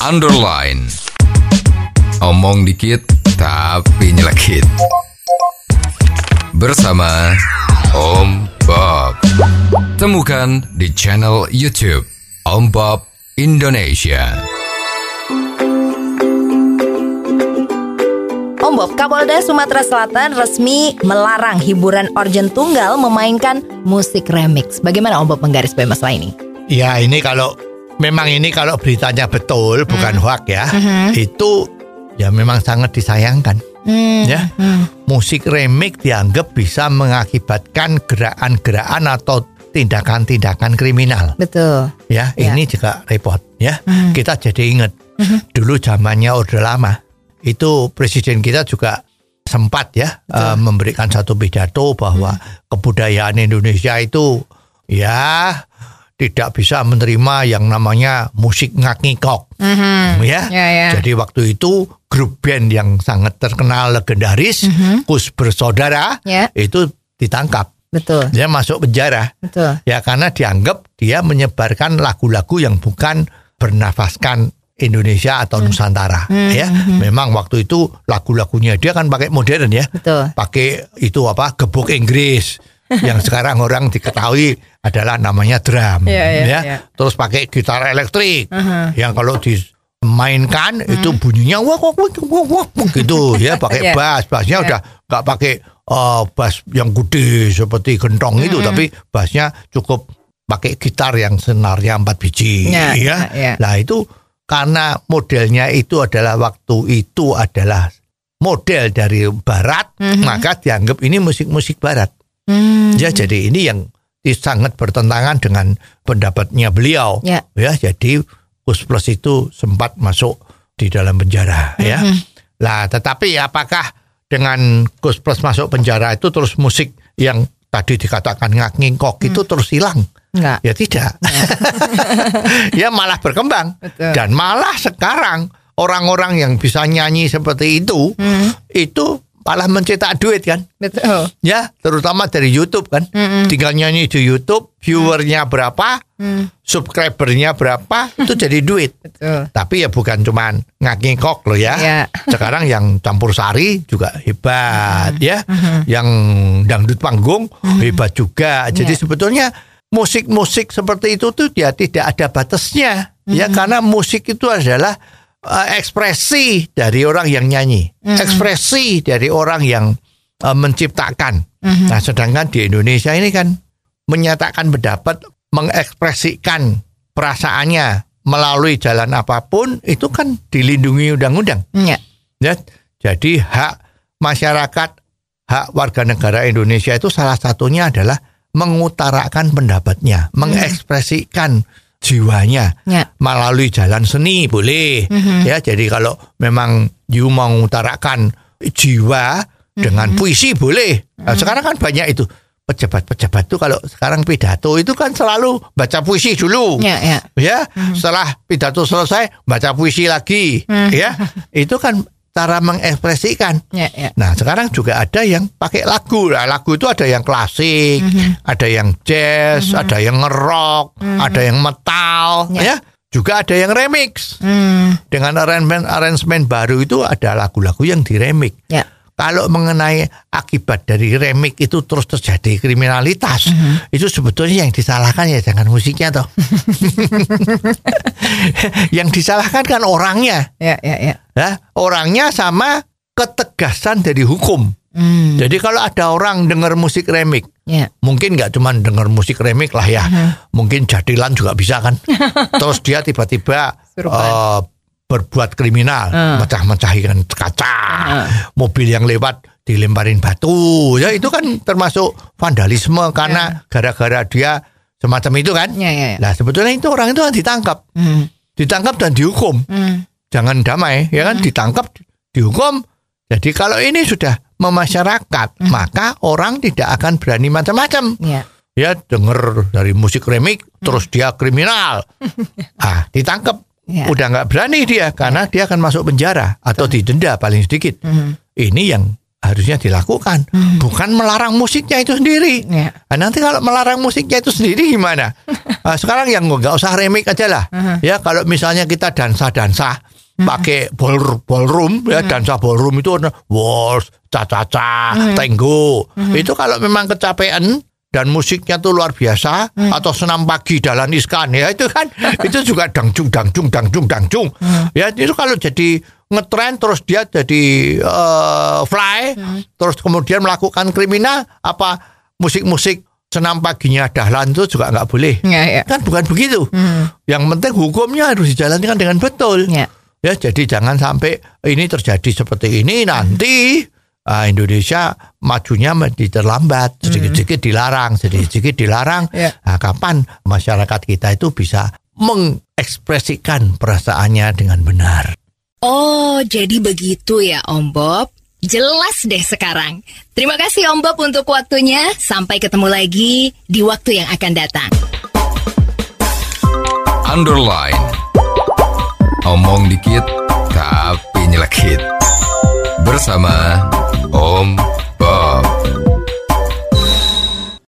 underline. Omong dikit tapi nyelekit. Bersama Om Bob. Temukan di channel YouTube Om Bob Indonesia. Om Bob, Kapolda Sumatera Selatan resmi melarang hiburan organ tunggal memainkan musik remix. Bagaimana Om Bob menggarisbawahi masalah ini? Ya ini kalau memang ini kalau beritanya betul bukan hoax ya, itu ya memang sangat disayangkan. Ya, musik remix dianggap bisa mengakibatkan gerakan-gerakan atau tindakan-tindakan kriminal. Betul. Ya, Ya. ini juga repot. Ya, kita jadi ingat dulu zamannya Orde Lama itu presiden kita juga sempat ya eh, memberikan satu pidato bahwa kebudayaan Indonesia itu ya tidak bisa menerima yang namanya musik ngak-ngikok. Ya. Ya, ya. Jadi waktu itu grup band yang sangat terkenal legendaris Kus Bersaudara Ya. itu ditangkap. Betul. Dia masuk penjara. Betul. Ya karena dianggap dia menyebarkan lagu-lagu yang bukan bernafaskan Indonesia atau Nusantara ya. Memang waktu itu lagu-lagunya dia kan pakai modern ya. Betul. Pakai itu apa? gebuk Inggris yang sekarang orang diketahui adalah namanya drum Iya, iya, ya. iya. Terus pakai gitar elektrik yang kalau dimainkan itu bunyinya wah wah wah wah, gitu ya pakai Iya. bass. Bassnya Iya. udah nggak pakai eh, bass yang gede seperti gentong itu tapi bassnya cukup pakai gitar yang senarnya empat biji Ya, ya. ya. Nah itu karena modelnya itu adalah waktu itu adalah model dari barat maka dianggap ini musik-musik barat. Hmm. Ya jadi ini yang sangat bertentangan dengan pendapatnya beliau. Ya. Ya jadi Gus Plus itu sempat masuk di dalam penjara ya. Lah tetapi apakah dengan Gus Plus masuk penjara itu terus musik yang tadi dikatakan ngak-ngingkok itu terus hilang? Enggak. Ya tidak. ya malah berkembang. Betul. Dan malah sekarang orang-orang yang bisa nyanyi seperti itu itu malah mencetak duit kan. Betul. Ya, terutama dari YouTube kan. Tinggal nyanyi di YouTube, viewernya berapa, subscribernya berapa, itu jadi duit. Betul. Tapi ya bukan cuman ngakingkok loh ya. Ya. Sekarang yang campur sari juga hebat ya. Yang dangdut panggung hebat juga. Jadi Ya. sebetulnya musik-musik seperti itu tuh ya tidak ada batasnya. Ya karena musik itu adalah eh, ekspresi dari orang yang nyanyi, ekspresi dari orang yang eh, menciptakan. Nah, sedangkan di Indonesia ini kan menyatakan pendapat, mengekspresikan perasaannya melalui jalan apa pun itu kan dilindungi undang-undang. Ya. Ya, jadi hak masyarakat, hak warga negara Indonesia itu salah satunya adalah mengutarakan pendapatnya, mengekspresikan jiwanya. Ya. melalui jalan seni boleh. Ya jadi kalau memang you mau mengutarakan jiwa dengan puisi boleh. Nah, sekarang kan banyak itu. Pejabat-pejabat tuh kalau sekarang pidato itu kan selalu baca puisi dulu. Ya, ya. ya setelah pidato selesai baca puisi lagi. Ya itu kan cara mengekspresikan Ya, ya. Nah sekarang juga ada yang pakai lagu. Nah, lagu itu ada yang klasik, ada yang jazz, ada yang ngerok, ada yang metal, Ya. ya. Juga ada yang remix. Hmm. Dengan arrangement arrangement baru itu ada lagu-lagu yang diremix. Ya. Kalau mengenai akibat dari remix itu terus terjadi kriminalitas, itu sebetulnya yang disalahkan ya jangan musiknya toh. yang disalahkan kan orangnya. Ya, ya, ya. Ya, orangnya sama ketegasan dari hukum. Hmm. Jadi kalau ada orang dengar musik remix, Ya. mungkin nggak cuma dengar musik remix lah ya, mungkin jadilan juga bisa kan. Terus dia tiba-tiba Suruhan. Berbuat kriminal, mecah-mecahin kaca, mobil yang lewat dilemparin batu, ya itu kan termasuk vandalisme karena gara-gara dia semacam itu kan. Ya, ya, ya. Nah sebetulnya itu orang itu kan ditangkap, Hmm. ditangkap dan dihukum. Hmm. jangan damai ya kan? Ditangkap dihukum. Jadi kalau ini sudah memasyarakat maka orang tidak akan berani macam-macam. Ya. ya denger dari musik remix terus dia kriminal. Ah ditangkap Ya. udah nggak berani dia karena dia akan masuk penjara atau didenda paling sedikit ini yang harusnya dilakukan, bukan melarang musiknya itu sendiri. Ya. Nah, nanti kalau melarang musiknya itu sendiri gimana? Nah, sekarang yang nggak usah remix aja lah. Ya kalau misalnya kita dansa-dansa pakai ball ballroom ya dansa ballroom itu waltz, cha-cha-cha, tango. Itu kalau memang kecapean dan musiknya tuh luar biasa. Atau senam pagi dalan iskan ya itu kan itu juga dangcung dangcung dangcung dangcung ya itu kalau jadi ngetren terus dia jadi eh, fly terus kemudian melakukan kriminal apa musik-musik senam paginya dahlan itu juga nggak boleh. Ya, ya. kan bukan begitu. Yang penting hukumnya harus dijalankan dengan betul. Ya. ya jadi jangan sampai ini terjadi seperti ini nanti ah, Indonesia majunya menjadi terlambat sedikit-sedikit dilarang sedikit-sedikit dilarang Ya. Nah, kapan masyarakat kita itu bisa mengekspresikan perasaannya dengan benar Oh, jadi begitu ya Om Bob. Jelas deh sekarang. Terima kasih Om Bob untuk waktunya. Sampai ketemu lagi di waktu yang akan datang. Underline. Omong dikit tapi nyelekit. Bersama Om